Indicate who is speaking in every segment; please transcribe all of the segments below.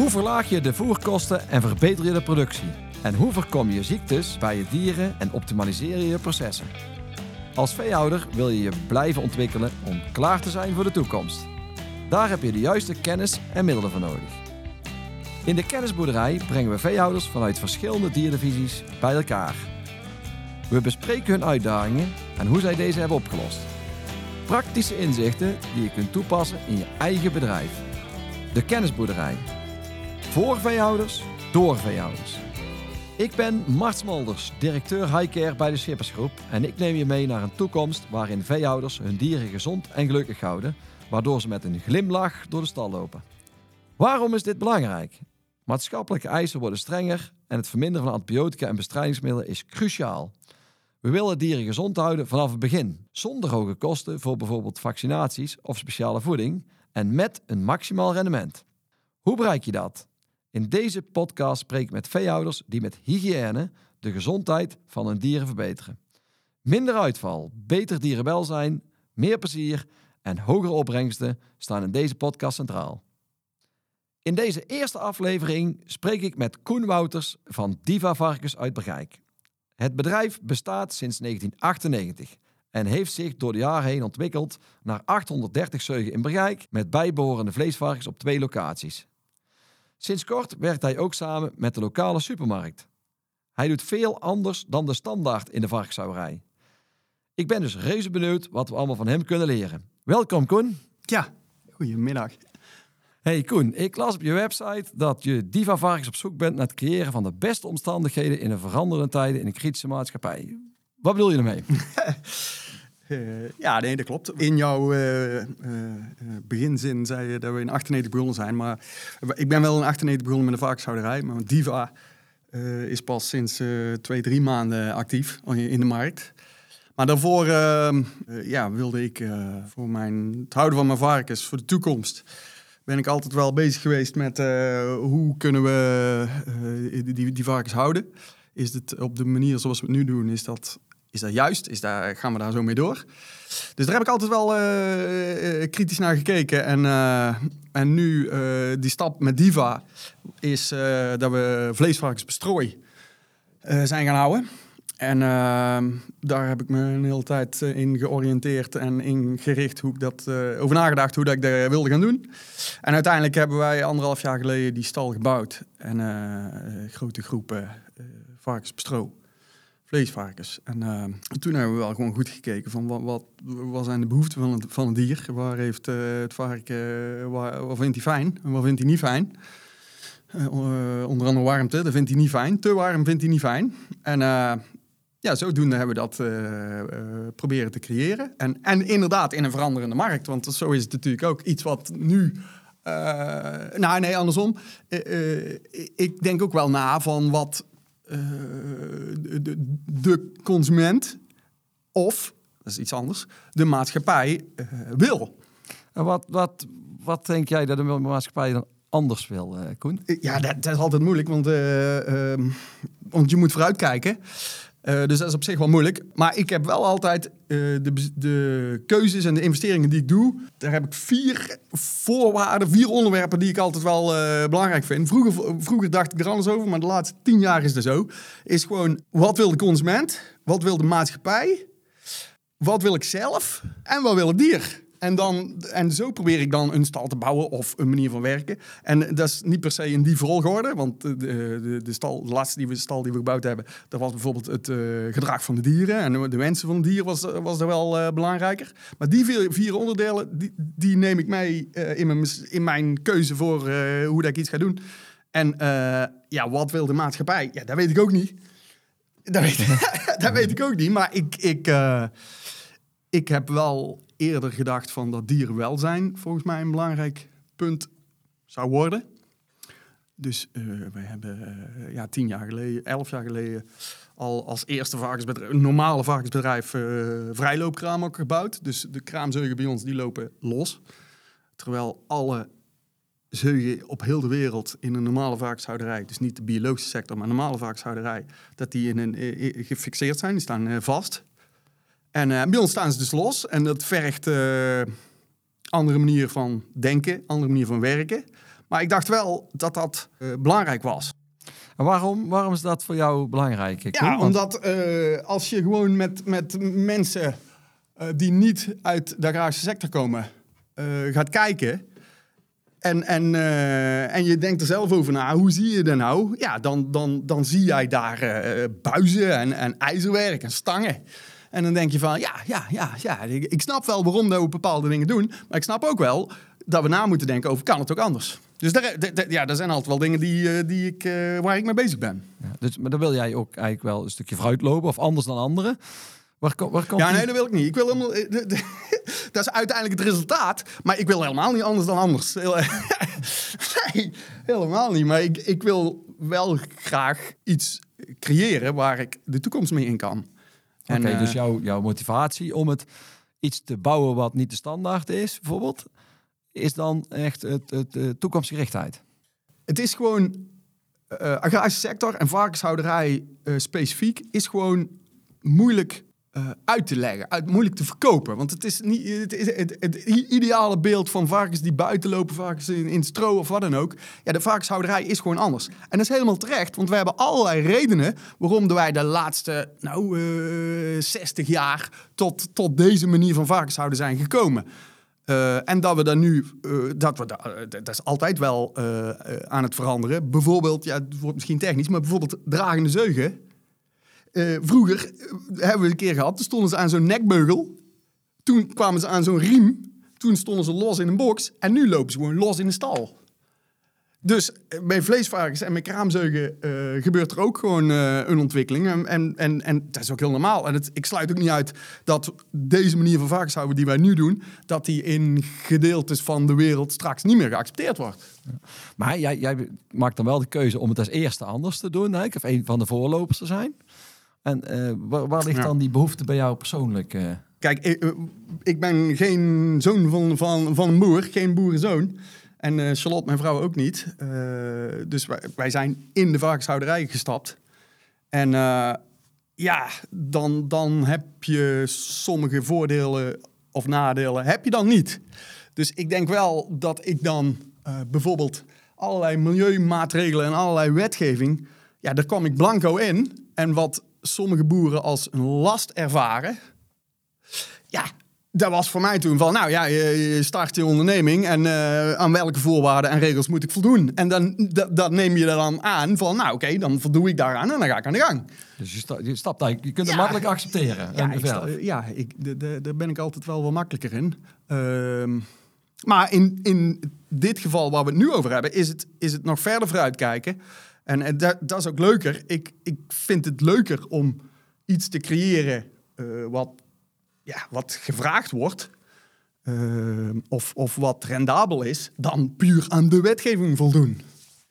Speaker 1: Hoe verlaag je de voerkosten en verbeter je de productie? En hoe voorkom je ziektes bij je dieren en optimaliseer je je processen? Als veehouder wil je je blijven ontwikkelen om klaar te zijn voor de toekomst. Daar heb je de juiste kennis en middelen voor nodig. In de kennisboerderij brengen we veehouders vanuit verschillende dierdivisies bij elkaar. We bespreken hun uitdagingen en hoe zij deze hebben opgelost. Praktische inzichten die je kunt toepassen in je eigen bedrijf. De kennisboerderij. Voor veehouders, door veehouders. Ik ben Mart Smolders, directeur Highcare bij de Schippersgroep en ik neem je mee naar een toekomst waarin veehouders hun dieren gezond en gelukkig houden, waardoor ze met een glimlach door de stal lopen. Waarom is dit belangrijk? Maatschappelijke eisen worden strenger en het verminderen van antibiotica en bestrijdingsmiddelen is cruciaal. We willen dieren gezond houden vanaf het begin, zonder hoge kosten voor bijvoorbeeld vaccinaties of speciale voeding en met een maximaal rendement. Hoe bereik je dat? In deze podcast spreek ik met veehouders die met hygiëne de gezondheid van hun dieren verbeteren. Minder uitval, beter dierenwelzijn, meer plezier en hogere opbrengsten staan in deze podcast centraal. In deze eerste aflevering spreek ik met Koen Wouters van Diva Varkens uit Bergijk. Het bedrijf bestaat sinds 1998 en heeft zich door de jaren heen ontwikkeld naar 830 zeugen in Bergijk met bijbehorende vleesvarkens op twee locaties. Sinds kort werkt hij ook samen met de lokale supermarkt. Hij doet veel anders dan de standaard in de varkenshouderij. Ik ben dus reuze benieuwd wat we allemaal van hem kunnen leren. Welkom Koen.
Speaker 2: Ja, goedemiddag.
Speaker 1: Hey Koen, ik las op je website dat je Diva Varkens op zoek bent naar het creëren van de beste omstandigheden in een veranderende tijden in een kritische maatschappij. Wat bedoel je ermee?
Speaker 2: Uh, ja, nee, dat klopt. In jouw uh, uh, beginzin zei je dat we in 98 begonnen zijn. Maar ik ben wel in 98 begonnen met een varkenshouderij. Maar Diva is pas sinds twee, drie maanden actief in de markt. Maar daarvoor ja, wilde ik voor mijn, het houden van mijn varkens, voor de toekomst, ben ik altijd wel bezig geweest met hoe kunnen we die, die varkens houden. Is het op de manier zoals we het nu doen, is dat is dat juist? Is daar, gaan we daar zo mee door? Dus daar heb ik altijd wel uh, kritisch naar gekeken. En, uh, en nu uh, die stap met Diva is dat we vleesvarkens bestrooi zijn gaan houden. En daar heb ik me een hele tijd in georiënteerd en in gericht hoe ik dat over nagedacht hoe dat ik dat wilde gaan doen. En uiteindelijk hebben wij anderhalf jaar geleden die stal gebouwd en grote groepen varkens bestro vleesvarkens. En uh, toen hebben we wel gewoon goed gekeken van wat, wat, zijn de behoeften van het, van het dier? Waar heeft uh, het varken, waar, wat vindt hij fijn en wat vindt hij niet fijn? Onder andere warmte, dat vindt hij niet fijn. Te warm vindt hij niet fijn. En ja, zodoende hebben we dat proberen te creëren. En, en inderdaad in een veranderende markt, want zo is het natuurlijk ook iets wat nu... nou, nee, andersom. ik denk ook wel na van wat eh, de, de, consument of, dat is iets anders, de maatschappij uh, wil.
Speaker 1: En wat, wat, wat denk jij dat de maatschappij dan anders wil, uh, Koen?
Speaker 2: Ja, dat, dat, is altijd moeilijk, want, uh, want je moet vooruitkijken. Uh, dus dat is op zich wel moeilijk. Maar ik heb wel altijd uh, de, de, keuzes en de investeringen die ik doe. Daar heb ik vier voorwaarden, vier onderwerpen die ik altijd wel uh, belangrijk vind. Vroeger, vroeger dacht ik er anders over, maar de laatste tien jaar is het zo. Is gewoon, wat wil de consument? Wat wil de maatschappij? Wat wil ik zelf? En wat wil het dier? En, dan, en zo probeer ik dan een stal te bouwen of een manier van werken. En dat is niet per se in die volgorde, want de, de, de, stal, de laatste die we, stal die we gebouwd hebben, dat was bijvoorbeeld het uh, gedrag van de dieren en de wensen van de dieren was, was wel uh, belangrijker. Maar die vier, vier onderdelen, die, die, neem ik mee uh, in, mijn, in mijn keuze voor hoe dat ik iets ga doen. En ja, wat wil de maatschappij? Ja, dat weet ik ook niet. Dat weet, dat weet ik ook niet, maar ik, ik, ik heb wel eerder gedacht van dat dierenwelzijn volgens mij een belangrijk punt zou worden. Dus uh, wij hebben uh, ja, tien jaar geleden, elf jaar geleden al als eerste varkensbedrijf, normale varkensbedrijf, uh, vrijloopkraam ook gebouwd. Dus de kraamzeugen bij ons die lopen los. Terwijl alle zeugen op heel de wereld in een normale varkenshouderij, dus niet de biologische sector, maar een normale varkenshouderij, dat die in een, gefixeerd zijn, die staan vast. En uh, bij ons staan ze dus los. En dat vergt uh, andere manier van denken, andere manier van werken. Maar ik dacht wel dat dat eh, belangrijk was.
Speaker 1: En waarom, waarom is dat voor jou belangrijk?
Speaker 2: Ja,
Speaker 1: Want-
Speaker 2: omdat als je gewoon met, met mensen die niet uit de agrarische sector komen gaat kijken. En, en, en je denkt er zelf over na, hoe zie je dat nou? Ja, dan, dan, dan zie jij daar buizen en, en ijzerwerk en stangen. En dan denk je van, ja, ja, ja, ja, ik, snap wel waarom we bepaalde dingen doen. Maar ik snap ook wel dat we na moeten denken over, kan het ook anders? Dus daar, ja, dat zijn altijd wel dingen die, eh, die ik, eh, waar ik mee bezig ben.
Speaker 1: Ja, dus, maar dan wil jij ook eigenlijk wel een stukje vooruit lopen of anders dan anderen. Waar, waar komt
Speaker 2: Ja, nee, dat wil ik niet. Ik wil helemaal. eh, Dat is uiteindelijk het resultaat. Maar ik wil helemaal niet anders dan anders. Nee, helemaal niet. Maar ik, ik wil wel graag iets creëren waar ik de toekomst mee in kan.
Speaker 1: Oké,
Speaker 2: En,
Speaker 1: dus
Speaker 2: eh,
Speaker 1: jouw, jouw motivatie om het iets te bouwen wat niet de standaard is, bijvoorbeeld, is dan echt het, het, eh, toekomstgerichtheid.
Speaker 2: Het is gewoon. eh agrarische sector en varkenshouderij eh, specifiek is gewoon moeilijk eh, uit te leggen, uit, moeilijk te verkopen. Want het is niet het, ideale beeld van varkens die buiten lopen, varkens in, in stro of wat dan ook. Ja, de varkenshouderij is gewoon anders. En dat is helemaal terecht, want we hebben allerlei redenen waarom wij de laatste nou, eh 60 jaar tot, tot deze manier van varkenshouden zijn gekomen. Eh, en dat we dan nu, dat we da- dat is altijd wel aan het veranderen. Bijvoorbeeld, ja, het wordt misschien technisch, maar bijvoorbeeld dragende zeugen. Eh, vroeger eh, hebben we een keer gehad, toen stonden ze aan zo'n nekbeugel. Toen kwamen ze aan zo'n riem. Toen stonden ze los in een box. En nu lopen ze gewoon los in de stal. Dus eh, bij vleesvarkens en bij kraamzeugen gebeurt er ook gewoon een ontwikkeling. En, en, en, dat is ook heel normaal. En het, ik sluit ook niet uit dat deze manier van varkenshouden die wij nu doen... dat die in gedeeltes van de wereld straks niet meer geaccepteerd wordt.
Speaker 1: Maar jij, maakt dan wel de keuze om het als eerste anders te doen, of een van de voorlopers te zijn. En eh, waar, waar ligt
Speaker 2: Ja.
Speaker 1: dan die behoefte bij jou persoonlijk? eh?
Speaker 2: Kijk, ik, eh, ik ben geen zoon van, van, van een boer, geen boerenzoon. En Charlotte, mijn vrouw, ook niet. Dus wij, wij zijn in de varkenshouderij gestapt. En ja, dan, dan heb je sommige voordelen of nadelen, heb je dan niet. Dus ik denk wel dat ik dan bijvoorbeeld allerlei milieumaatregelen en allerlei wetgeving, ja, daar kwam ik blanco in. En wat sommige boeren als een last ervaren, ja, dat was voor mij toen van, nou ja, je, start je onderneming en eh, aan welke voorwaarden en regels moet ik voldoen? En dan dat, neem je er dan aan van, nou oké, dan voldoe ik daaraan en dan ga ik aan de gang.
Speaker 1: Dus je, sta, je stapt eigenlijk, je kunt het
Speaker 2: Ja.
Speaker 1: makkelijk accepteren.
Speaker 2: Ja, ik sta- ja ik, daar ben ik altijd wel wat makkelijker in. Ehm, maar in, in dit geval waar we het nu over hebben, is het, is het nog verder vooruitkijken. En, en dat, dat is ook leuker. Ik, ik vind het leuker om iets te creëren eh, wat, ja, wat gevraagd wordt. ehm, of, of wat rendabel is, dan puur aan de wetgeving voldoen.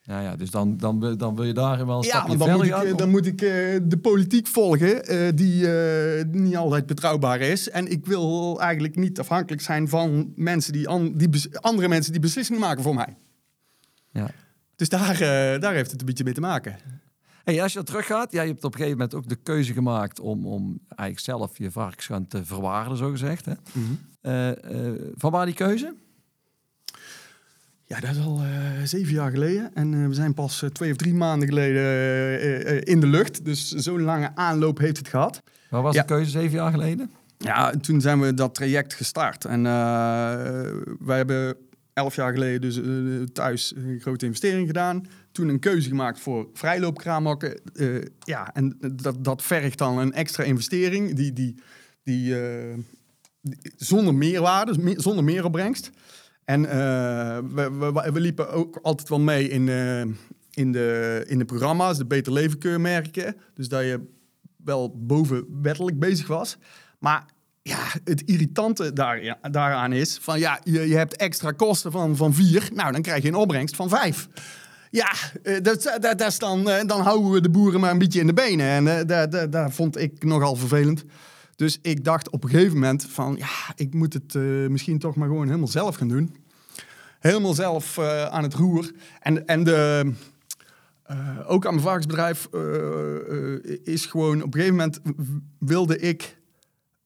Speaker 1: Ja, ja, dus dan, dan, wil- dan wil je daarin wel een
Speaker 2: Ja,
Speaker 1: stapje
Speaker 2: want dan
Speaker 1: verder
Speaker 2: moet, ik,
Speaker 1: gaan.
Speaker 2: eh, dan moet ik eh, de politiek volgen, eh, die eh, niet altijd betrouwbaar is. En ik wil eigenlijk niet afhankelijk zijn van mensen die, an- die bes- andere mensen die beslissingen maken voor mij.
Speaker 1: Ja.
Speaker 2: Dus daar, eh, daar heeft het een beetje mee te maken.
Speaker 1: Hey, als je teruggaat, jij hebt op een gegeven moment ook de keuze gemaakt om, om eigenlijk zelf je varkens gaan te verwaarden, zo gezegd. Hè? Eh, eh, van waar die keuze?
Speaker 2: Ja, dat is al eh, zeven jaar geleden. En we zijn pas twee of drie maanden geleden in de lucht. Dus zo'n lange aanloop heeft het gehad.
Speaker 1: Waar was
Speaker 2: Ja.
Speaker 1: de keuze zeven jaar geleden?
Speaker 2: Ja, en toen zijn we dat traject gestart. En eh, wij hebben elf jaar geleden dus eh, thuis een grote investering gedaan. Toen een keuze gemaakt voor vrijloopkraamhakken. Eh, ja, en dat, dat vergt dan een extra investering die, die, die, eh, zonder meerwaarde, meer- zonder meeropbrengst. En we, we, we liepen ook altijd wel mee in, in, de, in de programma's, de Beter Leven keurmerken. Dus dat je wel boven wettelijk bezig was. Maar ja, het irritante daar, daaraan is van ja, je, je hebt extra kosten van, van vier. Nou, dan krijg je een opbrengst van vijf. Ja, eh, dat, dat, dat is dan, eh, dan houden we de boeren maar een beetje in de benen. En eh, dat, dat, dat vond ik nogal vervelend. Dus ik dacht op een gegeven moment van ja, ik moet het eh, misschien toch maar gewoon helemaal zelf gaan doen. Helemaal zelf eh, aan het roer. En, en de, eh, ook aan mijn varkensbedrijf eh, eh, is gewoon op een gegeven moment wilde ik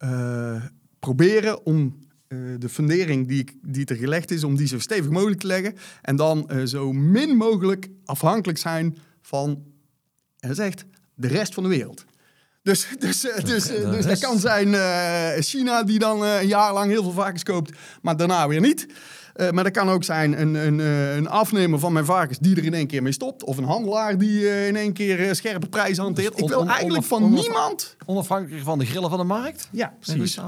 Speaker 2: eh, proberen om eh, de fundering die, die er gelegd is, om die zo stevig mogelijk te leggen. En dan eh, zo min mogelijk afhankelijk zijn van, is echt, de rest van de wereld. Dus, dus, dus, dus dat kan zijn China die dan een jaar lang heel veel varkens koopt, maar daarna weer niet. Eh, maar dat kan ook zijn een, een, eh, een afnemer van mijn varkens die er in één keer mee stopt. Of een handelaar die eh, in één keer scherpe prijzen hanteert.
Speaker 1: Dus
Speaker 2: Ik wil eigenlijk van niemand.
Speaker 1: Onafhankelijk van de grillen van de markt.
Speaker 2: Ja, precies.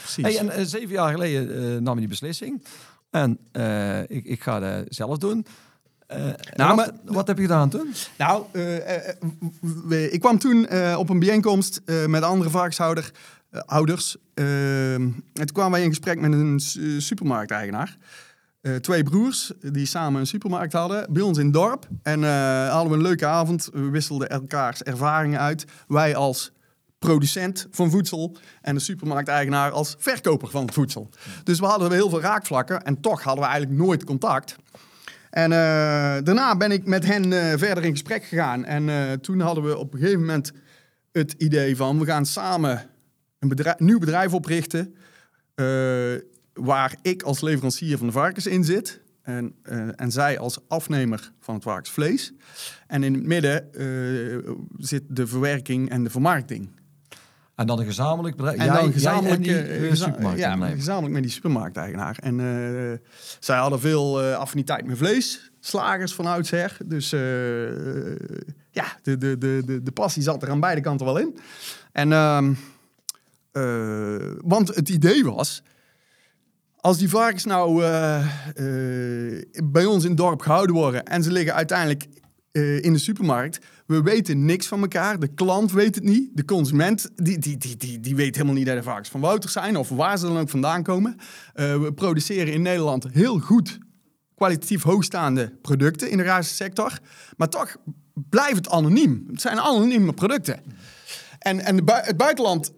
Speaker 2: precies.
Speaker 1: Hey, en zeven jaar geleden nam je die beslissing. En ik, ik ga dat zelf doen.
Speaker 2: Nou,
Speaker 1: wat,
Speaker 2: maar-
Speaker 1: wat heb je gedaan toen?
Speaker 2: Nou, ik kwam toen op een bijeenkomst met andere varkenshouder, eh, ouders. Eh, en toen kwamen wij in gesprek met een su- supermarkteigenaar. Eh, twee broers die samen een supermarkt hadden bij ons in het dorp. En eh, hadden we een leuke avond. We wisselden elkaars ervaringen uit. Wij als producent van voedsel en de supermarkteigenaar als verkoper van voedsel. Dus we hadden heel veel raakvlakken en toch hadden we eigenlijk nooit contact. En eh, daarna ben ik met hen verder in gesprek gegaan. En toen hadden we op een gegeven moment het idee van... we gaan samen een bedrijf, nieuw bedrijf oprichten... waar ik als leverancier van de varkens in zit... En, eh, en zij als afnemer van het varkensvlees. En in het midden eh, zit de verwerking en de vermarkting.
Speaker 1: En dan een gezamenlijk bedrijf.
Speaker 2: En
Speaker 1: Jij-
Speaker 2: dan
Speaker 1: jij
Speaker 2: gezamenlijk,
Speaker 1: en die,
Speaker 2: eh, geza-
Speaker 1: supermarktondernemer.
Speaker 2: ja, gezamenlijk met die supermarkteigenaar. En zij hadden veel affiniteit met vlees, slagers van oudsher. Dus ja, de, de, de, de, de passie zat er aan beide kanten wel in. En, ehm, eh, want het idee was, als die varkens nou eh, eh, bij ons in het dorp gehouden worden en ze liggen uiteindelijk eh, in de supermarkt, we weten niks van elkaar. De klant weet het niet. De consument die, die, die, die, die weet helemaal niet dat de varkens van Wouters zijn of waar ze dan ook vandaan komen. We produceren in Nederland heel goed kwalitatief hoogstaande producten in de agrarische sector. Maar toch blijft het anoniem. Het zijn anonieme producten. En, en het buitenland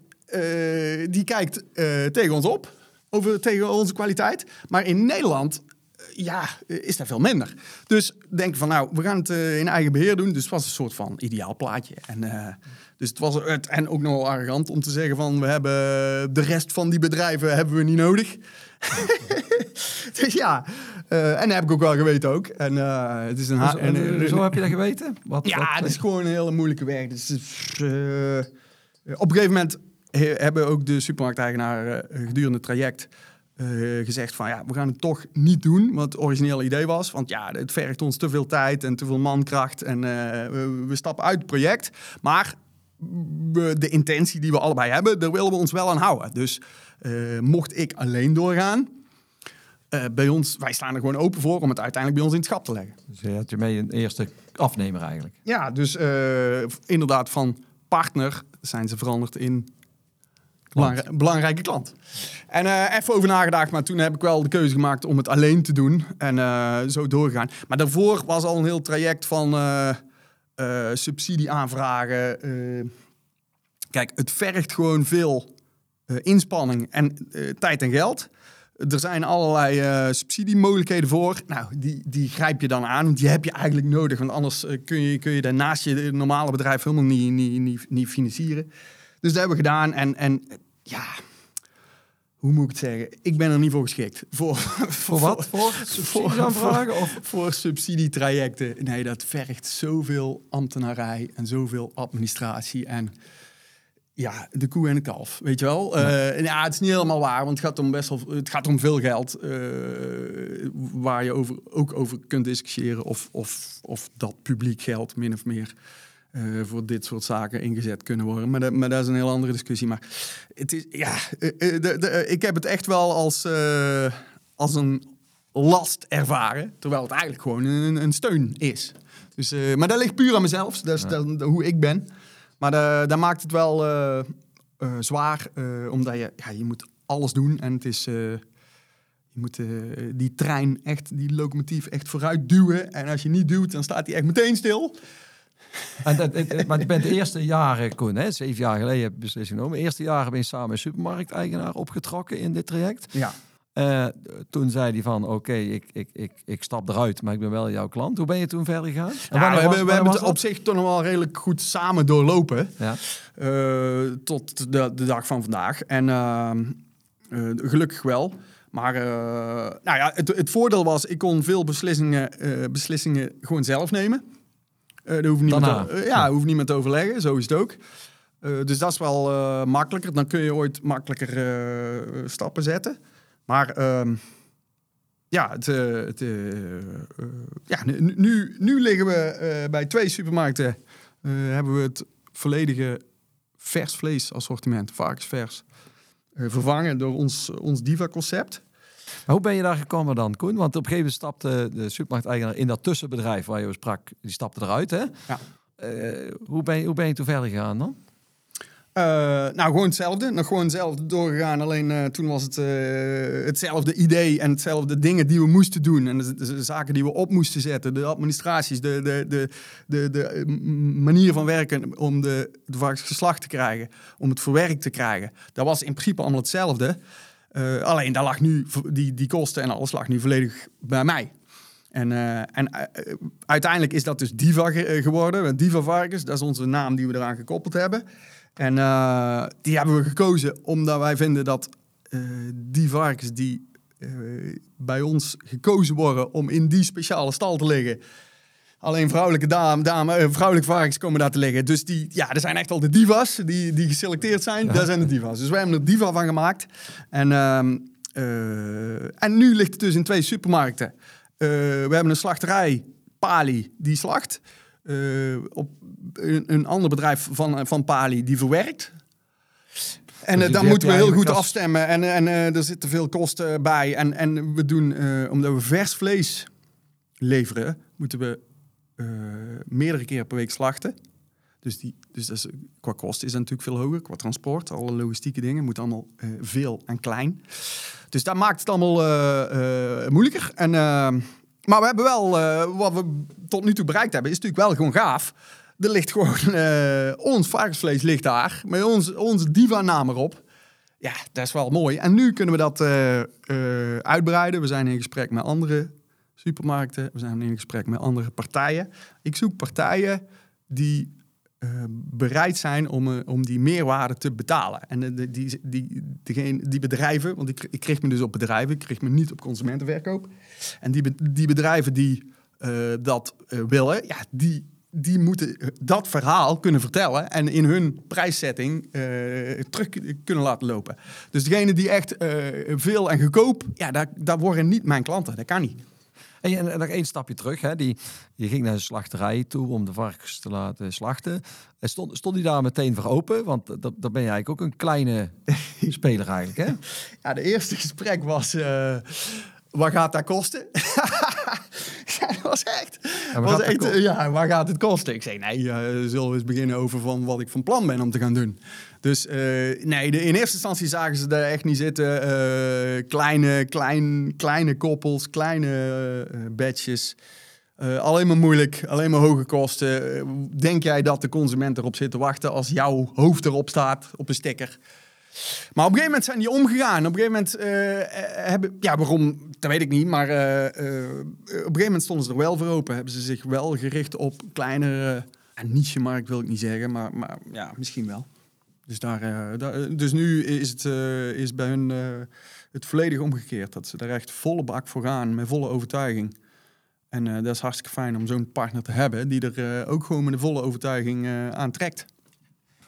Speaker 2: die kijkt tegen ons op, over, tegen onze kwaliteit. Maar in Nederland, eh, ja, eh, is dat veel minder. Dus denk van, nou, we gaan het eh, in eigen beheer doen. Dus het was een soort van ideaal plaatje. En, eh, dus het was het, en ook nogal arrogant om te zeggen van, we hebben de rest van die bedrijven hebben we niet nodig. dus ja, en dat heb ik ook wel geweten ook. En het is een...
Speaker 1: Zo,
Speaker 2: en,
Speaker 1: zo heb je dat geweten? Wat,
Speaker 2: ja,
Speaker 1: wat-
Speaker 2: het is gewoon een hele moeilijke weg. Dus, op een gegeven moment he- hebben ook de supermarkteigenaren eh, gedurende het traject eh, gezegd van ja, we gaan het toch niet doen wat het originele idee was. Want ja, het vergt ons te veel tijd en te veel mankracht en eh, we, we stappen uit het project. Maar we- de intentie die we allebei hebben, daar willen we ons wel aan houden. Dus mocht ik alleen doorgaan, bij ons, wij staan er gewoon open voor om het uiteindelijk bij ons in het schap te leggen.
Speaker 1: Dus je had je mee een eerste afnemer eigenlijk.
Speaker 2: Ja, dus inderdaad van partner zijn ze veranderd in belangrij- belangrijke klant. En eh, even over nagedacht, maar toen heb ik wel de keuze gemaakt om het alleen te doen en eh, zo doorgaan. Maar daarvoor was al een heel traject van eh subsidie aanvragen. eh. kijk, het vergt gewoon veel inspanning en tijd en geld. Er zijn allerlei subsidiemogelijkheden voor. Nou, die, die grijp je dan aan, want die heb je eigenlijk nodig. Want anders kun, je, kun je daarnaast je normale bedrijf helemaal niet, niet, niet, niet financieren. Dus dat hebben we gedaan. En, en ja, hoe moet ik het zeggen? Ik ben er niet voor geschikt. Voor,
Speaker 1: Voor wat? Voor subsidieaanvragen? Of
Speaker 2: voor subsidietrajecten. Nee, dat vergt zoveel ambtenarij en zoveel administratie. En ja, de koe en de kalf, weet je wel. Eh, ja, het is niet helemaal waar, want het gaat om best wel, het gaat om veel geld. eh, waar je over, ook over kunt discussiëren of, of, of dat publiek geld min of meer eh, voor dit soort zaken ingezet kunnen worden. Maar dat, maar dat is een heel andere discussie. Maar het is, ja, eh, eh, de, de, ik heb het echt wel als, als een last ervaren, terwijl het eigenlijk gewoon een, een steun is. Dus, maar dat ligt puur aan mezelf, dat is dat- hoe ik ben. Maar da- dat maakt het wel zwaar, omdat je, ja, je moet alles doen en het is... je moet die trein echt, die locomotief echt vooruit duwen. En als je niet duwt, dan staat hij echt meteen stil.
Speaker 1: En dat, het- maar je bent de eerste jaren, Koen, hè, zeven jaar geleden heb je beslissing genomen. De eerste jaren ben je samen met supermarkteigenaar opgetrokken in dit traject.
Speaker 2: Ja.
Speaker 1: Eh, toen zei hij van, oké, ik, ik, ik, ik stap eruit, maar ik ben wel jouw klant. Hoe ben je toen verder gegaan?
Speaker 2: We hebben,
Speaker 1: was-
Speaker 2: we
Speaker 1: wanneer
Speaker 2: hebben
Speaker 1: was
Speaker 2: het op zich toch nog wel redelijk goed samen doorlopen.
Speaker 1: Ja.
Speaker 2: eh, tot de, de dag van vandaag. En ehm, Eh, gelukkig wel. Maar nou ja, het, het, voordeel was, ik kon veel beslissingen, beslissingen gewoon zelf nemen. Uh, daar hoef niemand, te, ja, hoeft niemand te overleggen, zo is het ook. dus dat is wel makkelijker. Dan kun je ooit makkelijker stappen zetten. Maar ehm, ja, het, het ja nu, nu liggen we bij twee supermarkten. hebben we het volledige vers vlees assortiment, varkensvers. vervangen door ons, ons Diva-concept.
Speaker 1: Maar hoe ben je daar gekomen dan, Koen? Want op een gegeven moment stapte de supermarkteigenaar in dat tussenbedrijf waar je over sprak, die stapte eruit, hè? Ja. Uh, hoe, ben je, hoe ben je toen verder gegaan dan?
Speaker 2: Uh, nou, gewoon hetzelfde. Nog gewoon hetzelfde doorgegaan. Alleen uh, toen was het uh, hetzelfde idee en hetzelfde dingen die we moesten doen. En de, de, de, zaken die we op moesten zetten. De administraties, de, de, de, de, de manier van werken om de, de geslacht te krijgen. Om het verwerkt te krijgen. Dat was in principe allemaal hetzelfde. Uh, alleen daar lag nu, die, die kosten en alles lag nu volledig bij mij. En, uh, en uh, uiteindelijk is dat dus Diva ge geworden. Diva Varkens, dat is onze naam die we eraan gekoppeld hebben. En die hebben we gekozen omdat wij vinden dat die varkens die bij ons gekozen worden om in die speciale stal te liggen, Alleen vrouwelijke dame, dame, eh, vrouwelijke varkens komen daar te liggen. Dus die, ja, er zijn echt al de divas die, die geselecteerd zijn. Ja. Daar zijn de divas. Dus wij hebben er diva van gemaakt. En, uh, uh, en nu ligt het dus in twee supermarkten. Uh, we hebben een slachterij, Pali, die slacht. op een, een, ander bedrijf van, van Pali, die verwerkt. En dus daar moeten we heel goed afstemmen. En, en er zitten veel kosten bij. En, en we doen, omdat we vers vlees leveren, moeten we uh, meerdere keren per week slachten. Dus, die, dus dat is, qua kosten is dat natuurlijk veel hoger. Qua transport, alle logistieke dingen, moet allemaal uh, veel en klein. Dus dat maakt het allemaal uh, moeilijker. En, maar we hebben wel, wat we tot nu toe bereikt hebben, is natuurlijk wel gewoon gaaf. Er ligt gewoon, ons varkensvlees ligt daar, met ons, onze diva-naam erop. Ja, dat is wel mooi. En nu kunnen we dat uitbreiden. We zijn in gesprek met andere supermarkten. We zijn in gesprek met andere partijen. Ik zoek partijen die uh, bereid zijn om, uh, om die meerwaarde te betalen. En uh, die, die, die, die bedrijven, want ik, ik kreeg me dus op bedrijven, ik kreeg me niet op consumentenverkoop. En die, die bedrijven die dat willen, ja, die, die moeten dat verhaal kunnen vertellen en in hun prijszetting terug kunnen laten lopen. Dus degene die echt veel en goedkoop, ja, daar, daar worden niet mijn klanten. Dat kan niet.
Speaker 1: En, en nog één stapje terug. Hè. Die, je ging naar de slachterij toe om de varkens te laten slachten. En stond, stond die daar meteen voor open? Want dat, dat ben je eigenlijk ook een kleine speler eigenlijk, hè?
Speaker 2: Ja, de eerste gesprek was... Uh, wat gaat dat kosten? ja, dat was echt. Ja, was echt ja, waar gaat het kosten? Ik zei, nee, uh, zullen we eens beginnen over van wat ik van plan ben om te gaan doen. Dus uh, nee, de, in eerste instantie zagen ze daar echt niet zitten. Uh, kleine, klein, kleine koppels, kleine badges. alleen maar moeilijk, alleen maar hoge kosten. denk jij dat de consument erop zit te wachten als jouw hoofd erop staat op een sticker? Maar op een gegeven moment zijn die omgegaan. Op een gegeven moment hebben... Ja, waarom? Dat weet ik niet. Maar op een gegeven moment stonden ze er wel voor open. Hebben ze zich wel gericht op kleinere... Niche-markt wil ik niet zeggen, maar, maar ja, misschien wel. Dus, daar, eh, dus nu is het is bij hun het volledig omgekeerd. Dat ze daar echt volle bak voor gaan, met volle overtuiging. En dat is hartstikke fijn om zo'n partner te hebben die er ook gewoon met een volle overtuiging aan trekt.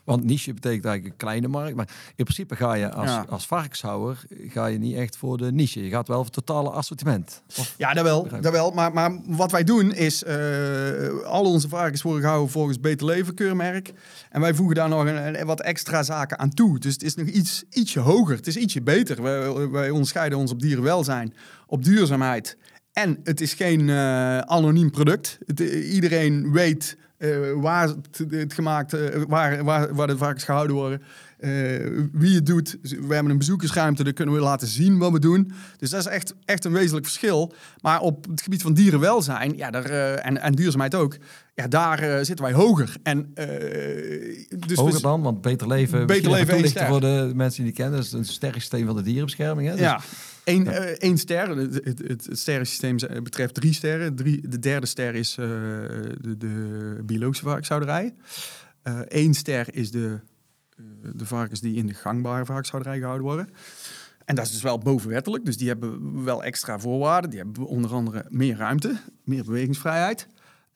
Speaker 1: Want niche betekent eigenlijk een kleine markt. Maar in principe ga je als, ja. als varkenshouwer ga je niet echt voor de niche. Je gaat wel voor het totale assortiment.
Speaker 2: Of, ja, dat wel. Dat wel. Maar, maar wat wij doen is, uh, al onze varkens worden gehouden volgens Beter Leven keurmerk. En wij voegen daar nog een, wat extra zaken aan toe. Dus het is nog iets, ietsje hoger. Het is ietsje beter. Wij, wij onderscheiden ons op dierenwelzijn, op duurzaamheid. En het is geen uh, anoniem product. Het, iedereen weet uh, waar het, gemaakt, uh, waar, waar, waar de varkens gehouden worden, uh, wie het doet. We hebben een bezoekersruimte, daar kunnen we laten zien wat we doen. Dus dat is echt, echt een wezenlijk verschil. Maar op het gebied van dierenwelzijn ja, daar, en, en duurzaamheid ook, ja, daar zitten wij hoger. En,
Speaker 1: dus hoger dan, want beter leven, beter leven voor de mensen die kennen, dat is een sterrensysteem van de dierenbescherming. Hè? Dus
Speaker 2: ja. Eén ja. uh, ster. Het, het, het, sterrensysteem betreft drie sterren. Drie, de derde ster is uh, de, de, biologische varkenshouderij. Eén ster is de, de varkens die in de gangbare varkenshouderij gehouden worden. en dat is dus wel bovenwettelijk. Dus die hebben wel extra voorwaarden. Die hebben onder andere meer ruimte, meer bewegingsvrijheid.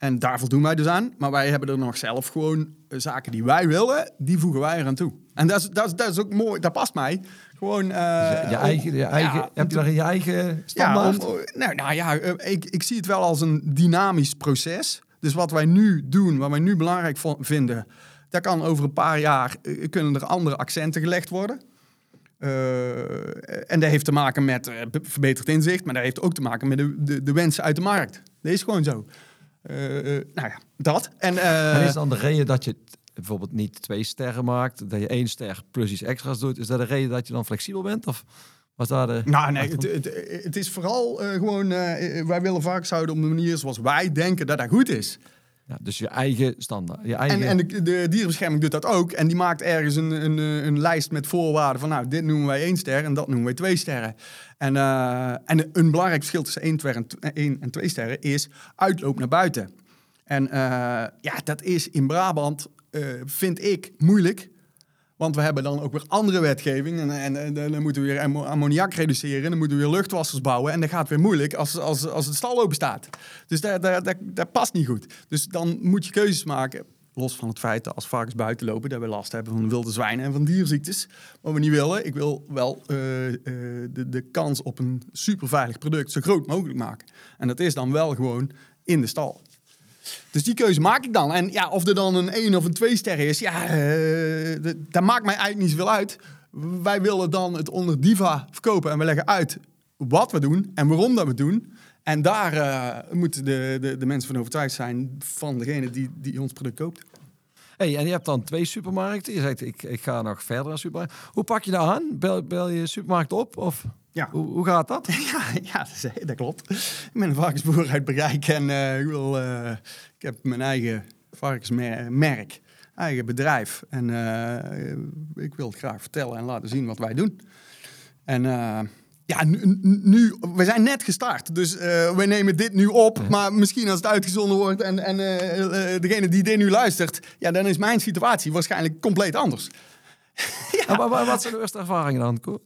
Speaker 2: En daar voldoen wij dus aan. Maar wij hebben er nog zelf gewoon eh, zaken die wij willen, die voegen wij eraan toe. En dat is, dat is, dat is ook mooi, dat past mij. Gewoon, uh,
Speaker 1: je, eigen, je eigen,
Speaker 2: ja,
Speaker 1: heb je daar je eigen standaard?
Speaker 2: Ja, om, nou, nou ja, ik, ik zie het wel als een dynamisch proces. Dus wat wij nu doen, wat wij nu belangrijk vinden, daar kan over een paar jaar kunnen er andere accenten gelegd worden. Uh, en dat heeft te maken met uh, verbeterd inzicht, maar dat heeft ook te maken met de, de, de wensen uit de markt. Dat is gewoon zo. Uh, nou ja, dat. En,
Speaker 1: en is dan de reden dat je bijvoorbeeld niet twee sterren maakt, dat je één ster plus iets extra's doet, is dat de reden dat je dan flexibel bent? Of was daar de.
Speaker 2: Nou, nee, het, het, het, is vooral gewoon, wij willen vaak zouden op de manier zoals wij denken dat dat goed is.
Speaker 1: Ja, dus je eigen standaard. Je eigen...
Speaker 2: En, en de, de, dierenbescherming doet dat ook. En die maakt ergens een, een, een lijst met voorwaarden van... nou, dit noemen wij één ster en dat noemen wij twee sterren. En, uh, en een belangrijk verschil tussen één, en, één en twee sterren is uitloop naar buiten. En uh, ja, dat is in Brabant, uh, vind ik, moeilijk. Want we hebben dan ook weer andere wetgeving. En, en, dan moeten we weer ammoniak reduceren. Dan moeten we weer luchtwassers bouwen. En dat gaat weer moeilijk als, als, als het stal open staat. Dus dat, dat, dat, past niet goed. Dus dan moet je keuzes maken. Los van het feit dat als varkens buiten lopen, dat we last hebben van wilde zwijnen en van dierziektes. Wat we niet willen. Ik wil wel uh, uh, de, de kans op een superveilig product zo groot mogelijk maken. En dat is dan wel gewoon in de stal. Dus die keuze maak ik dan. En ja, of er dan een 1 of een 2 sterren is, ja, uh, dat maakt mij eigenlijk niet zoveel uit. Wij willen dan het onder Diva verkopen en we leggen uit wat we doen en waarom dat we doen. En daar uh, moeten de, de, de, mensen van overtuigd zijn van degene die, die ons product koopt.
Speaker 1: Hey, en je hebt dan twee supermarkten. Je zegt, ik, ik ga nog verder naar supermarkt. Hoe pak je dat aan? Bel, bel je supermarkt op? Of? Ja. Hoe, hoe gaat dat?
Speaker 2: Ja, ja dat, dat klopt. Ik ben een varkensboer uit Bereik en uh, ik, wil, uh, ik heb mijn eigen varkensmerk, eigen bedrijf. En uh, ik wil het graag vertellen en laten zien wat wij doen. En ja, nu, nu, we zijn net gestart, dus we nemen dit nu op. Maar misschien als het uitgezonden wordt en, en degene die dit nu luistert, ja, dan is mijn situatie waarschijnlijk compleet anders.
Speaker 1: ja. maar, wat zijn de eerste ervaringen dan?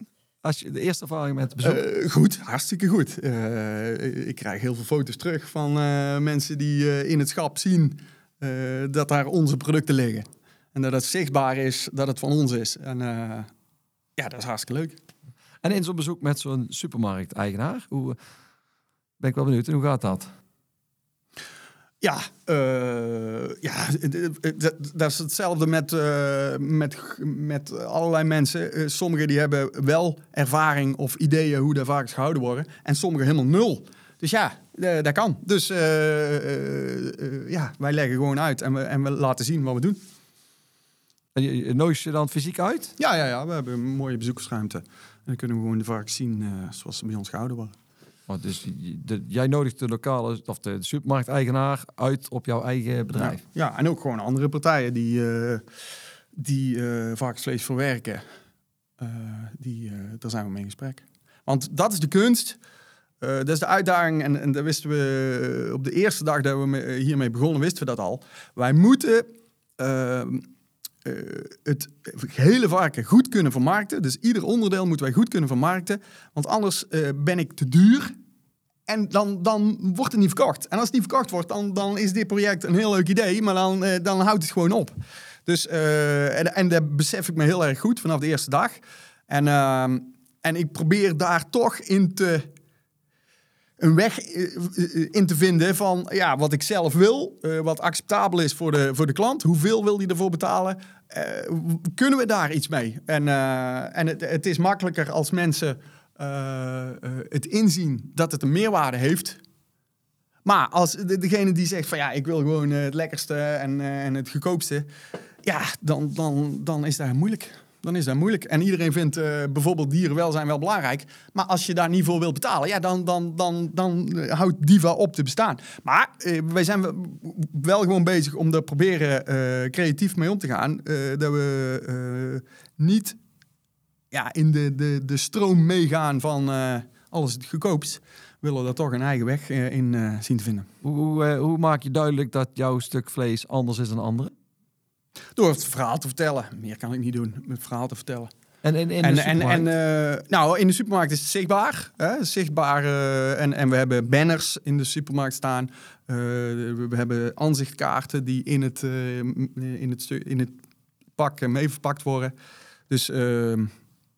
Speaker 1: Als je de eerste ervaring met bezoek?
Speaker 2: Uh, goed, hartstikke goed. Uh, ik krijg heel veel foto's terug van uh, mensen die in het schap zien dat daar onze producten liggen. En dat het zichtbaar is dat het van ons is. En ja, dat is hartstikke leuk.
Speaker 1: En in zo'n bezoek met zo'n supermarkt-eigenaar, hoe ben ik wel benieuwd. En hoe gaat dat?
Speaker 2: Ja, uh, ja dat, is hetzelfde met, uh, met, met allerlei mensen. Uh, sommigen die hebben wel ervaring of ideeën hoe daar varkens gehouden worden. En sommigen helemaal nul. Dus ja, dat kan. Dus ja, wij leggen gewoon uit en we, en we laten zien wat we doen.
Speaker 1: En je, nodig je dan fysiek uit?
Speaker 2: Ja, ja, ja, we hebben een mooie bezoekersruimte. En dan kunnen we gewoon de varkens zien zoals ze bij ons gehouden worden.
Speaker 1: Oh, dus de, jij nodigt de lokale of de supermarkteigenaar uit op jouw eigen bedrijf.
Speaker 2: Ja, ja en ook gewoon andere partijen die, uh, die uh, varkensvlees verwerken. Uh, die, daar zijn we mee in gesprek. Want dat is de kunst. dat is de uitdaging. En, en dat wisten we op de eerste dag dat we hiermee begonnen, wisten we dat al. Wij moeten ehm, het hele varken goed kunnen vermarkten. Dus ieder onderdeel moeten wij goed kunnen vermarkten. Want anders ben ik te duur en dan, dan wordt het niet verkocht. En als het niet verkocht wordt, dan, dan is dit project een heel leuk idee, maar dan, uh, dan houdt het gewoon op. Dus, en, en dat besef ik me heel erg goed vanaf de eerste dag. En, uh, en ik probeer daar toch in te, een weg eh, in te vinden van ja, wat ik zelf wil, wat acceptabel is voor de, voor de klant. Hoeveel wil die ervoor betalen? kunnen we daar iets mee? En, en het, het is makkelijker als mensen het inzien dat het een meerwaarde heeft. Maar als degene die zegt van ja, ik wil gewoon het lekkerste en, en het goedkoopste, ja, dan, dan, dan is dat moeilijk. Dan is dat moeilijk. En iedereen vindt uh, bijvoorbeeld dierenwelzijn wel belangrijk. Maar als je daar niet voor wilt betalen, ja, dan, dan, dan, dan houdt Diva op te bestaan. Maar uh, wij zijn wel gewoon bezig om er proberen creatief mee om te gaan. dat we niet ja, in de, de, de stroom meegaan van alles het goedkoopst, willen we daar toch een eigen weg in zien te vinden.
Speaker 1: Hoe, hoe maak je duidelijk dat jouw stuk vlees anders is dan andere?
Speaker 2: Door het verhaal te vertellen. Meer kan ik niet doen, het verhaal te vertellen.
Speaker 1: En
Speaker 2: En,
Speaker 1: de
Speaker 2: en, en
Speaker 1: supermarkt?
Speaker 2: eh, nou, in de supermarkt is het zichtbaar. Hè? Zichtbaar eh, en, en we hebben banners in de supermarkt staan. Eh, we, hebben aanzichtkaarten die in het, in het, in het pak mee verpakt worden. Dus, ehm,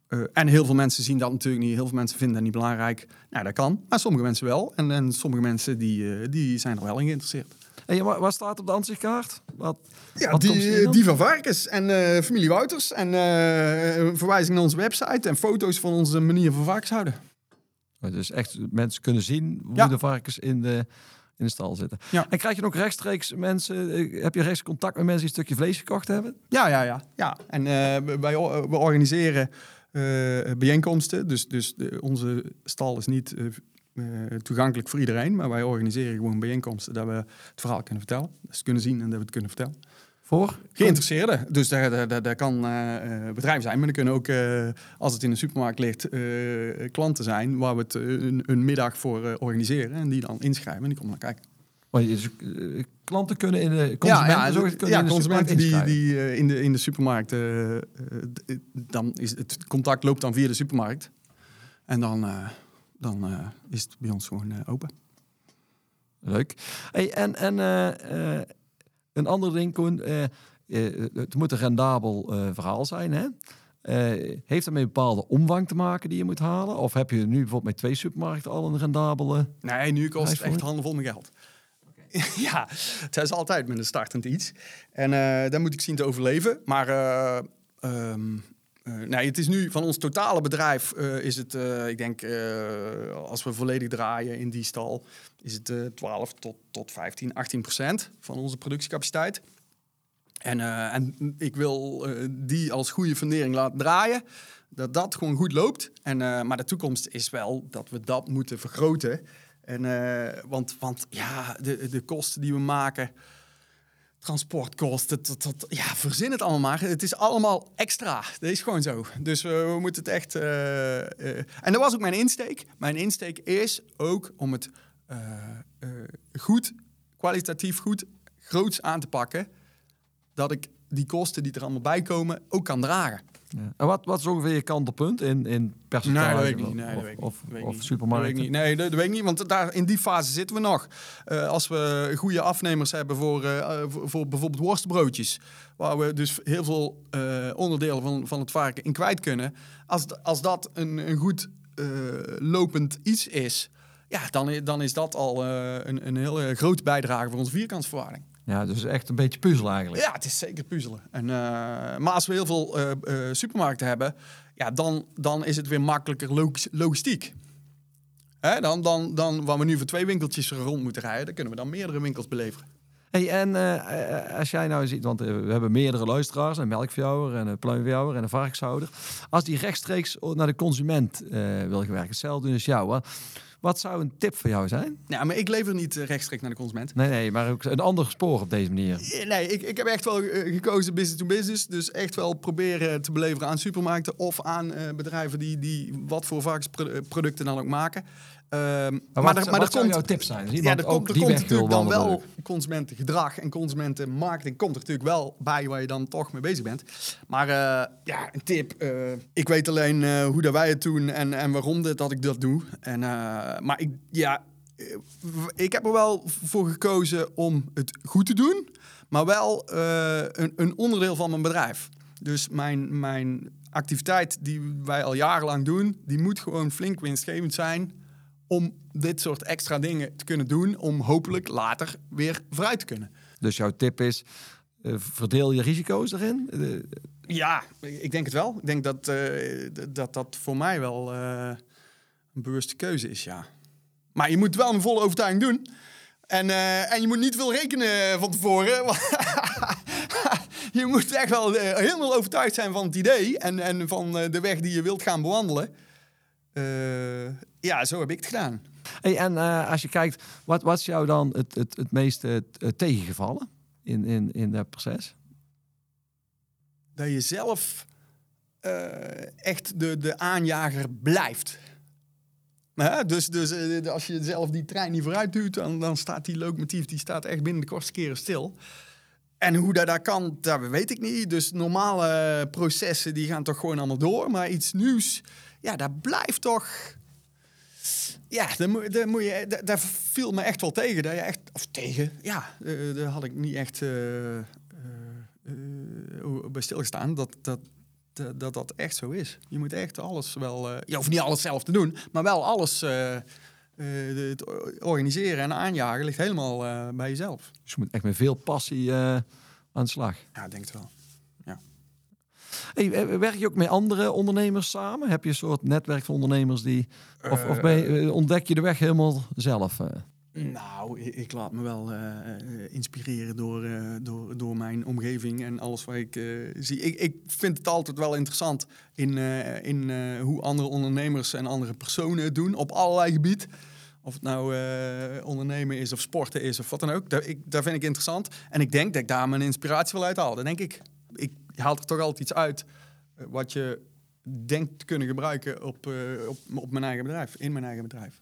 Speaker 2: eh, en heel veel mensen zien dat natuurlijk niet. Heel veel mensen vinden dat niet belangrijk. Nou, dat kan. Maar sommige mensen wel. En, en sommige mensen die, die zijn er wel in geïnteresseerd.
Speaker 1: En wat, wat staat op de aanzichtkaart? Wat,
Speaker 2: Ja,
Speaker 1: wat
Speaker 2: die, die van Varkens en eh, familie Wouters. En eh, verwijzing naar onze website en foto's van onze manier van varkens houden.
Speaker 1: Dus echt mensen kunnen zien hoe
Speaker 2: Ja.
Speaker 1: de varkens in de, in de stal zitten.
Speaker 2: Ja.
Speaker 1: En krijg je ook rechtstreeks mensen, eh, heb je rechts contact met mensen die een stukje vlees gekocht hebben?
Speaker 2: Ja, ja, ja. ja. En we- wij we organiseren bijeenkomsten. Dus, dus de- onze stal is niet eh, toegankelijk voor iedereen. Maar wij organiseren gewoon bijeenkomsten dat we het verhaal kunnen vertellen. Dat ze het kunnen zien en dat we het kunnen vertellen.
Speaker 1: Voor?
Speaker 2: Geïnteresseerden. Dus dat, dat, dat, dat kan eh, bedrijven zijn. Maar er kunnen ook, als het in de supermarkt ligt, klanten zijn waar we het een, een middag voor organiseren. En die dan inschrijven en die komen naar kijken.
Speaker 1: Dus, klanten kunnen in de consumenten,
Speaker 2: ja,
Speaker 1: zorgen, kunnen
Speaker 2: ja,
Speaker 1: in de
Speaker 2: consumenten die, die in, de, in de supermarkt, dan is het contact loopt dan via de supermarkt. En dan, dan eh, is het bij ons gewoon eh, open.
Speaker 1: Leuk. Hey, en en eh, eh, een ander ding, Koen. eh, eh, het moet een rendabel eh, verhaal zijn. Hè? Eh, heeft dat met een bepaalde omvang te maken die je moet halen? Of heb je nu bijvoorbeeld met twee supermarkten al een rendabele...
Speaker 2: Nee, nu kost het echt handenvol mijn geld. ja, het is altijd met een startend iets. En eh daar moet ik zien te overleven. Maar eh, ehm, nee, het is nu van ons totale bedrijf eh, is het, eh, ik denk, als we volledig draaien in die stal, is het eh 12 tot, tot 15, 18 procent van onze productiecapaciteit. En, en ik wil die als goede fundering laten draaien. Dat dat gewoon goed loopt. En, maar de toekomst is wel dat we dat moeten vergroten. En, want, want ja, de, de kosten die we maken, transportkosten, dat, ja, verzin het allemaal maar. Het is allemaal extra. Dat is gewoon zo. Dus we, moeten het echt... eh, eh, en dat was ook mijn insteek. Mijn insteek is ook om het eh, goed, kwalitatief goed, groots aan te pakken. Dat ik die kosten die er allemaal bij komen ook kan dragen.
Speaker 1: Ja. En wat, wat is ongeveer je kantelpunt in, in percentage?
Speaker 2: Nee, dat weet ik niet.
Speaker 1: Of-
Speaker 2: Nee, dat
Speaker 1: of,
Speaker 2: weet ik niet.
Speaker 1: of,
Speaker 2: Dat weet ik
Speaker 1: of
Speaker 2: niet.
Speaker 1: supermarkten?
Speaker 2: Dat weet ik niet. Nee, dat, dat weet ik niet, want daar, in die fase zitten we nog. Eh, als we goede afnemers hebben voor, eh, eh, voor, voor bijvoorbeeld worstbroodjes, waar we dus heel veel onderdelen van, van het varken in kwijt kunnen. Als, als dat een, een goed lopend iets is, ja, dan, dan is dat al een, een hele grote bijdrage voor onze vierkantsverwaarding.
Speaker 1: Ja, dus echt een beetje puzzel eigenlijk.
Speaker 2: Ja, het is zeker puzzelen. En, eh, maar als we heel veel eh, eh, supermarkten hebben, ja, dan, dan is het weer makkelijker logis- logistiek. Hè, dan, dan, dan, waar we nu voor twee winkeltjes rond moeten rijden, dan kunnen we dan meerdere winkels beleveren.
Speaker 1: Hey, en als jij nou ziet, want we hebben meerdere luisteraars, een melkveehouder en een pluimveehouder en een varkenshouder. Als die rechtstreeks naar de consument eh, wil werken, hetzelfde als jou. Hè? Wat zou een tip voor jou zijn?
Speaker 2: Ja, maar ik lever niet eh, rechtstreeks naar de consument.
Speaker 1: Nee, nee, maar ook een ander spoor op deze manier.
Speaker 2: Eh, Nee, ik, ik heb echt wel eh, gekozen business to business. Dus echt wel proberen te beleveren aan supermarkten of aan bedrijven die, die wat voor varkensproducten dan ook maken. Ehm,
Speaker 1: Maar,
Speaker 2: maar,
Speaker 1: wat,
Speaker 2: er,
Speaker 1: wat
Speaker 2: maar er
Speaker 1: zou
Speaker 2: komt,
Speaker 1: jouw tip zijn?
Speaker 2: Ja, er
Speaker 1: ook
Speaker 2: komt, er komt natuurlijk dan wel consumentengedrag en consumentenmarketing komt er natuurlijk wel bij waar je dan toch mee bezig bent. Maar ja, een tip. ik weet alleen hoe dat wij het doen en, en waarom dat, dat ik dat doe. En, maar ik, ja, eh, ik heb er wel voor gekozen om het goed te doen, maar wel eh, een, een onderdeel van mijn bedrijf. Dus mijn, mijn activiteit die wij al jarenlang doen, die moet gewoon flink winstgevend zijn om dit soort extra dingen te kunnen doen, om hopelijk later weer vooruit te kunnen.
Speaker 1: Dus jouw tip is, eh, verdeel je risico's erin. Eh,
Speaker 2: Ja, ik denk het wel. Ik denk dat eh, dat, dat voor mij wel eh, een bewuste keuze is, ja. Maar je moet wel een volle overtuiging doen. En, eh, en je moet niet veel rekenen van tevoren. je moet echt wel eh, helemaal overtuigd zijn van het idee en, en van eh, de weg die je wilt gaan bewandelen. Ja, zo heb ik het gedaan.
Speaker 1: Hey, en als je kijkt, wat, is jou dan het, het, het meest tegengevallen in, in, in dat proces?
Speaker 2: dat je zelf echt de, de aanjager blijft. Hè? Dus, dus eh, als je zelf die trein niet vooruit duwt, dan, dan staat die locomotief die staat echt binnen de kortste keren stil. En hoe dat, dat kan, dat weet ik niet. Dus normale processen die gaan toch gewoon allemaal door. Maar iets nieuws, ja, dat blijft toch... Ja, daar, daar, daar, daar viel me echt wel tegen. Dat je echt, of tegen, ja, eh, daar had ik niet echt eh, eh, eh, bij stilgestaan. Dat dat, dat dat echt zo is. Je moet echt alles wel... eh, je hoeft niet alles zelf te doen, maar wel alles... eh, eh, organiseren en aanjagen ligt helemaal bij jezelf.
Speaker 1: Dus je moet echt met veel passie aan de slag.
Speaker 2: Ja, ik denk het wel.
Speaker 1: Hey, eh, werk je ook met andere ondernemers samen? Heb je een soort netwerk van ondernemers die... Of, of je, ontdek je de weg helemaal zelf?
Speaker 2: Nou, ik, laat me wel eh, inspireren door, eh, door, door mijn omgeving en alles wat ik eh, zie. Ik, ik vind het altijd wel interessant in, in hoe andere ondernemers en andere personen het doen op allerlei gebied. Of het nou ondernemen is of sporten is of wat dan ook. Daar, ik, daar vind ik interessant. En ik denk dat ik daar mijn inspiratie wel uit haal. Denk ik. Ik haal er toch altijd iets uit wat je denkt te kunnen gebruiken op, op, op mijn eigen bedrijf, in mijn eigen bedrijf.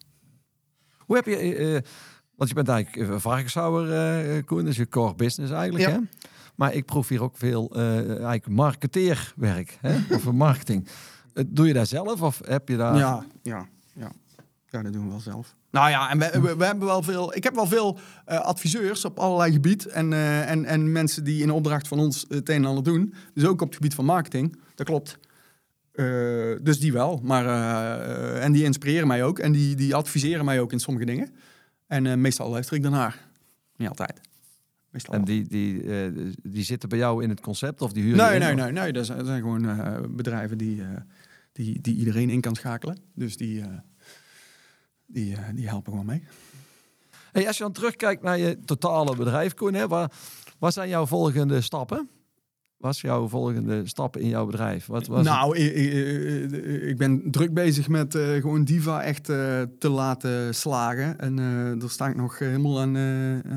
Speaker 1: Hoe heb je... eh, eh, want je bent eigenlijk eh, varkenshouwer, Koen. Dat is je core business eigenlijk,
Speaker 2: Ja.
Speaker 1: hè? Maar ik proef hier ook veel eigenlijk marketeerwerk, hè? Of marketing. Doe je dat zelf of heb je daar...
Speaker 2: Ja, ja, ja. Ja, dat doen we wel zelf. Nou ja, en we, we, we hebben wel veel. Ik heb wel veel adviseurs op allerlei gebied. En, en, en mensen die in opdracht van ons het een en ander doen. Dus ook op het gebied van marketing. Dat klopt. Eh, dus die wel. Maar, eh, en die inspireren mij ook. En die, die adviseren mij ook in sommige dingen. En eh, meestal luister ik daarnaar. Niet altijd. Meestal
Speaker 1: En die, die, die zitten bij jou in het concept of die huren
Speaker 2: Nee,
Speaker 1: in?
Speaker 2: nee,
Speaker 1: Of-
Speaker 2: nee, nee. Dat zijn, dat zijn gewoon bedrijven die, die, die iedereen in kan schakelen. Dus die, die, die helpen gewoon mee.
Speaker 1: Hey, als je dan terugkijkt naar je totale bedrijf, Koen, hè, waar, wat zijn jouw volgende stappen? Wat is jouw volgende stappen in jouw bedrijf? Wat was
Speaker 2: nou, ik, ik, ik ben druk bezig met eh, gewoon Diva echt eh, te laten slagen. En eh daar sta ik nog helemaal aan,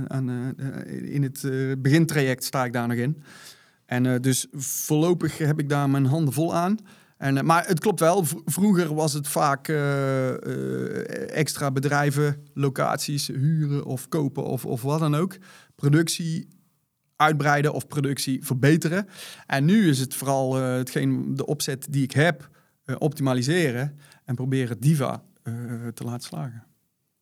Speaker 2: aan in het begintraject sta ik daar nog in. En dus voorlopig heb ik daar mijn handen vol aan. En, maar het klopt wel, vroeger was het vaak extra bedrijven, locaties huren of kopen of, of wat dan ook. Productie uitbreiden of productie verbeteren. En nu is het vooral eh, hetgeen, de opzet die ik heb, eh, optimaliseren en proberen Diva eh, te laten slagen.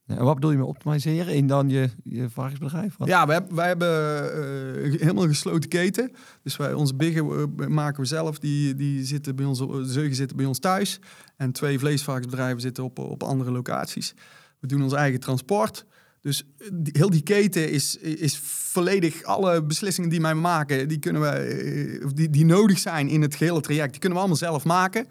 Speaker 1: En wat bedoel je met optimaliseren in dan je, je varkensbedrijf? Wat?
Speaker 2: Ja, wij, hebben- wij hebben helemaal een gesloten keten. Dus wij, onze biggen maken we zelf. Die, die zitten bij ons, de zeugen zitten bij ons thuis. En twee vleesvarkensbedrijven zitten op, op andere locaties. We doen ons eigen transport. Dus eh, heel die keten is, is volledig... Alle beslissingen die wij maken, die, kunnen we, eh, die, die nodig zijn in het gehele traject... die kunnen we allemaal zelf maken.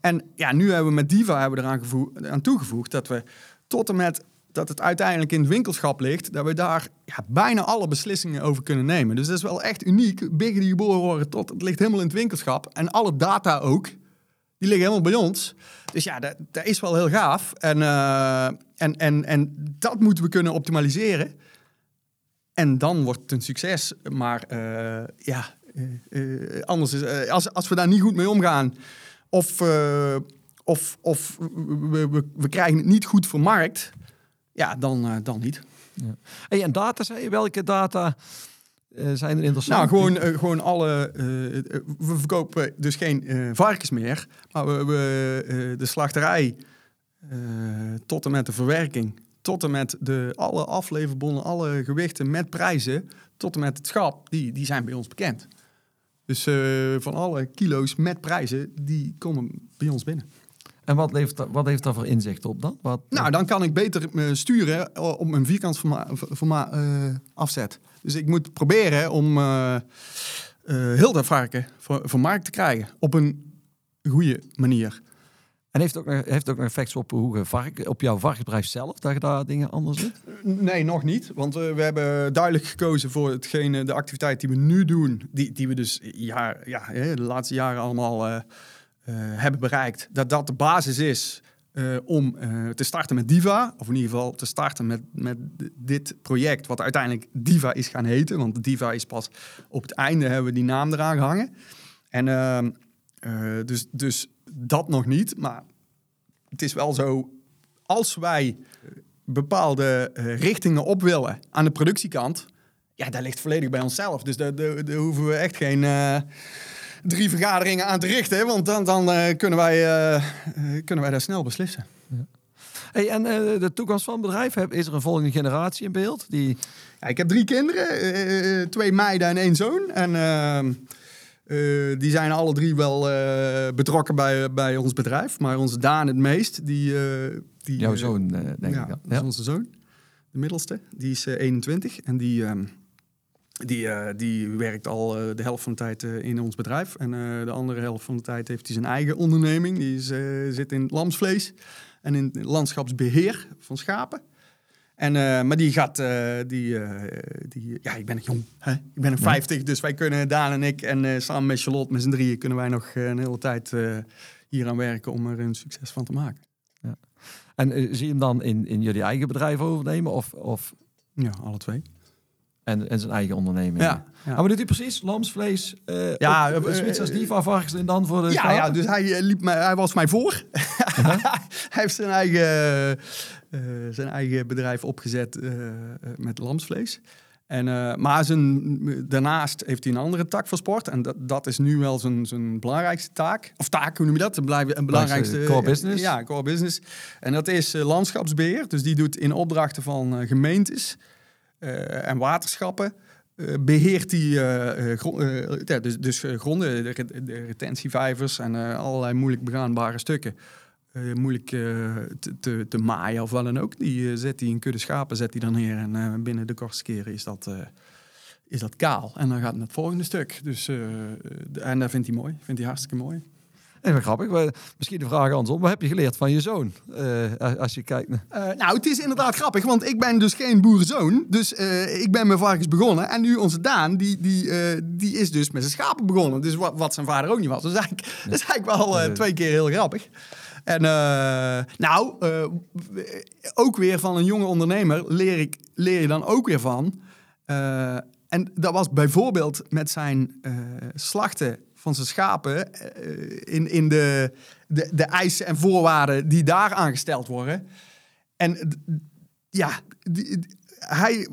Speaker 2: En ja, nu hebben we met Diva hebben we eraan aan toegevoegd... dat we tot en met dat het uiteindelijk in het winkelschap ligt, dat we daar ja, bijna alle beslissingen over kunnen nemen. Dus dat is wel echt uniek. Biggen die geboren worden tot het ligt helemaal in het winkelschap. En alle data ook, die liggen helemaal bij ons. Dus ja, dat, dat is wel heel gaaf. En, eh, en, en, en dat moeten we kunnen optimaliseren. En dan wordt het een succes. Maar eh, ja, eh, eh, anders is, als, als we daar niet goed mee omgaan, of, of, of we, we, we krijgen het niet goed vermarkt, ja, dan, dan niet.
Speaker 1: Hey, en data, zei je? Welke data zijn er interessant?
Speaker 2: Nou, gewoon, gewoon alle. we verkopen dus geen varkens meer, maar we, we de slachterij tot en met de verwerking, tot en met de, alle afleverbonnen, alle gewichten met prijzen, tot en met het schap, die, die zijn bij ons bekend. Dus eh, van alle kilo's met prijzen, die komen bij ons binnen.
Speaker 1: En wat heeft, dat, wat heeft daar voor inzicht op dan? Wat,
Speaker 2: Nou, dan kan ik beter eh, sturen eh, op mijn vierkant forma, forma, eh, afzet. Dus ik moet proberen om eh, eh, heel dat varken voor, voor markt te krijgen op een goede manier.
Speaker 1: En heeft ook, heeft ook nog effect op, hoe op jouw varkensbedrijf zelf, dat je daar dingen anders doet?
Speaker 2: Nee, nog niet. Want eh, we hebben duidelijk gekozen voor hetgene, de activiteit die we nu doen. Die, die we dus ja, ja, de laatste jaren allemaal eh, eh, hebben bereikt. Dat dat de basis is eh, om eh, te starten met Diva. Of in ieder geval te starten met, met dit project. Wat uiteindelijk Diva is gaan heten. Want Diva is pas op het einde hebben we die naam eraan gehangen. En ehm, eh, dus, dus dat nog niet. Maar het is wel zo, als wij bepaalde eh, richtingen op willen aan de productiekant, ja, dat ligt volledig bij onszelf. Dus daar, daar, daar hoeven we echt geen eh, drie vergaderingen aan te richten. Want dan, dan kunnen, wij, kunnen wij daar snel beslissen.
Speaker 1: Hey, en de toekomst van het bedrijf, heb- is er een volgende generatie in beeld? Die,
Speaker 2: Ja, ik heb drie kinderen, twee meiden en één zoon. En eh, die zijn alle drie wel eh, betrokken bij, bij ons bedrijf. Maar onze Daan het meest. Die, eh, die,
Speaker 1: jouw zoon, denk
Speaker 2: ja,
Speaker 1: ik. dan.
Speaker 2: dat is
Speaker 1: Ja.
Speaker 2: onze zoon, de middelste. Die is eh, 21 en die, ehm, die, die werkt al de helft van de tijd in ons bedrijf. En de andere helft van de tijd heeft hij zijn eigen onderneming. Die is, zit in lamsvlees en in landschapsbeheer van schapen. En, eh, maar die gaat, eh, die, eh, die, ja, ik ben nog jong. Hè? Ik ben nog 50, dus wij kunnen, Daan en ik en samen met Charlotte, met z'n drieën, kunnen wij nog een hele tijd hier aan werken om er een succes van te maken.
Speaker 1: En eh, zie je hem dan in, in jullie eigen bedrijf overnemen of, of
Speaker 2: Ja, alle twee.
Speaker 1: en, en zijn eigen onderneming?
Speaker 2: Ja, ja.
Speaker 1: Maar wat doet hij precies? Lamsvlees? eh
Speaker 2: Ja,
Speaker 1: ook,
Speaker 2: eh,
Speaker 1: Zwitsers diva varkens en dan voor de
Speaker 2: Ja, ja, dus hij, liep mij, hij was mij voor. hij heeft zijn eigen, zijn eigen bedrijf opgezet eh, eh, met lamsvlees. En, eh, maar zijn, daarnaast heeft hij een andere tak van sport. En dat, dat is nu wel zijn, zijn belangrijkste taak. Of taak, hoe noem je dat? Een, belangrijkste- een belangrijkste
Speaker 1: core business.
Speaker 2: Ja, core business. En dat is eh, landschapsbeheer. Dus die doet in opdrachten van eh, gemeentes eh, en waterschappen. eh, beheert die eh, eh, eh, ja, dus, dus eh, gronden, de, re- de retentievijvers en eh, allerlei moeilijk begaanbare stukken. Eh, moeilijk eh, te, te, te maaien of wat dan ook. Die eh, zet hij in kudde schapen zet hij dan neer. En binnen de kortste keren is dat, is dat kaal. En dan gaat het naar het volgende stuk. Dus, de- en dat vindt hij mooi. Vindt hij hartstikke mooi.
Speaker 1: En wat grappig. maar Misschien de vraag andersom. Wat heb je geleerd van je zoon? Als je kijkt naar...
Speaker 2: Nou, het is inderdaad grappig, want ik ben dus geen boerenzoon. Dus ik ben met varkens begonnen. En nu onze Daan, die, die, die is dus met zijn schapen begonnen. Dus wat, wat zijn vader ook niet was. Dus eigenlijk, dat is eigenlijk wel twee keer heel grappig. En eh, nou, eh, ook weer van een jonge ondernemer leer, ik, leer je dan ook weer van. Eh, en dat was bijvoorbeeld met zijn slachten van zijn schapen in, in de, de, de eisen en voorwaarden die daar aangesteld worden. En ja, hij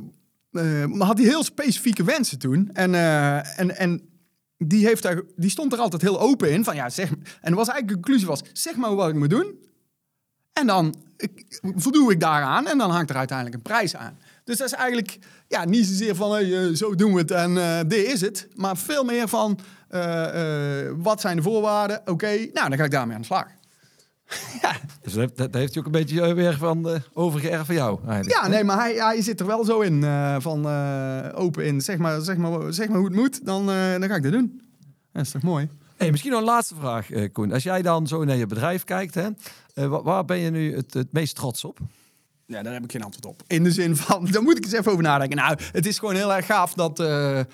Speaker 2: had heel specifieke wensen toen. En, en, en die, heeft daar, die stond er altijd heel open in. Van, ja, zeg, en was eigenlijk de conclusie was, zeg maar wat ik moet doen. En dan voldoe ik daaraan en dan hangt er uiteindelijk een prijs aan. Dus dat is eigenlijk ja, niet zozeer van hey, eh, zo doen we het en eh, dit is het. Maar veel meer van eh, wat zijn de voorwaarden? Oké, nou dan ga ik daarmee aan de slag. ja,
Speaker 1: Dus dat, dat heeft hij ook een beetje eh, weer van uh, overgeërfd van jou eigenlijk.
Speaker 2: ja, nee, maar hij, hij zit er wel zo in. eh, van open in. Zeg maar, zeg, maar, zeg maar hoe het moet, dan, dan ga ik dat doen. Dat is toch mooi?
Speaker 1: Hey, misschien nog een laatste vraag, Koen. Als jij dan zo naar je bedrijf kijkt, hè, wa- waar ben je nu het, het meest trots op?
Speaker 2: Ja, daar heb ik geen antwoord op. In de zin van, daar moet ik eens even over nadenken. Nou, het is gewoon heel erg gaaf dat, eh, eh,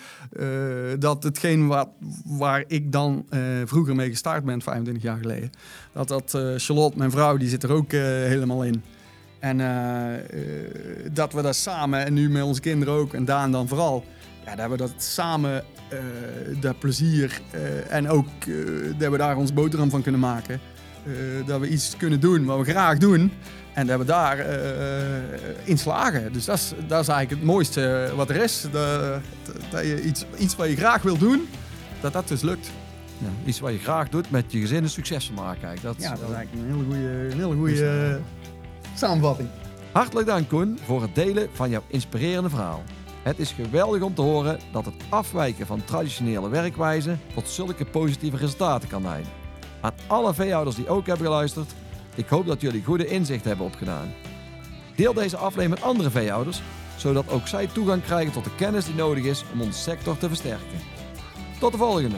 Speaker 2: dat hetgeen wat, waar ik dan eh, vroeger mee gestart ben, 25 jaar geleden, dat dat Charlotte, mijn vrouw, die zit er ook helemaal in. En dat we dat samen, en nu met onze kinderen ook, en Daan dan vooral, ja, dat we dat samen, dat plezier en ook dat we daar ons boterham van kunnen maken. Eh, dat we iets kunnen doen wat we graag doen. En dat we daar eh, in slagen. Dus dat is, dat is eigenlijk het mooiste wat er is. Dat, dat je iets, iets wat je graag wil doen, dat dat dus lukt.
Speaker 1: Ja, iets wat je graag doet met je gezin een succes van maken. Eigenlijk. Dat
Speaker 2: Ja, dat is eigenlijk een hele goede, hele goede eh, samenvatting.
Speaker 1: Hartelijk dank Koen voor het delen van jouw inspirerende verhaal. Het is geweldig om te horen dat het afwijken van traditionele werkwijzen tot zulke positieve resultaten kan leiden. Aan alle veehouders die ook hebben geluisterd, ik hoop dat jullie goede inzicht hebben opgedaan. Deel deze aflevering met andere veehouders, zodat ook zij toegang krijgen tot de kennis die nodig is om onze sector te versterken. Tot de volgende!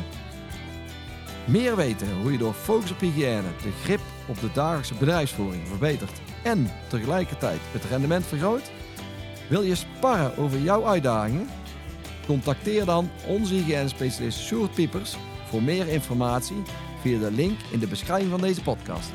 Speaker 1: Meer weten hoe je door focus op hygiëne de grip op de dagelijkse bedrijfsvoering verbetert en tegelijkertijd het rendement vergroot? Wil je sparren over jouw uitdagingen? Contacteer dan onze hygiënespecialist Sjoerd Piepers voor meer informatie via de link in de beschrijving van deze podcast.